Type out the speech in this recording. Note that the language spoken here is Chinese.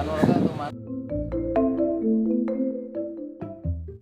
manual ka to man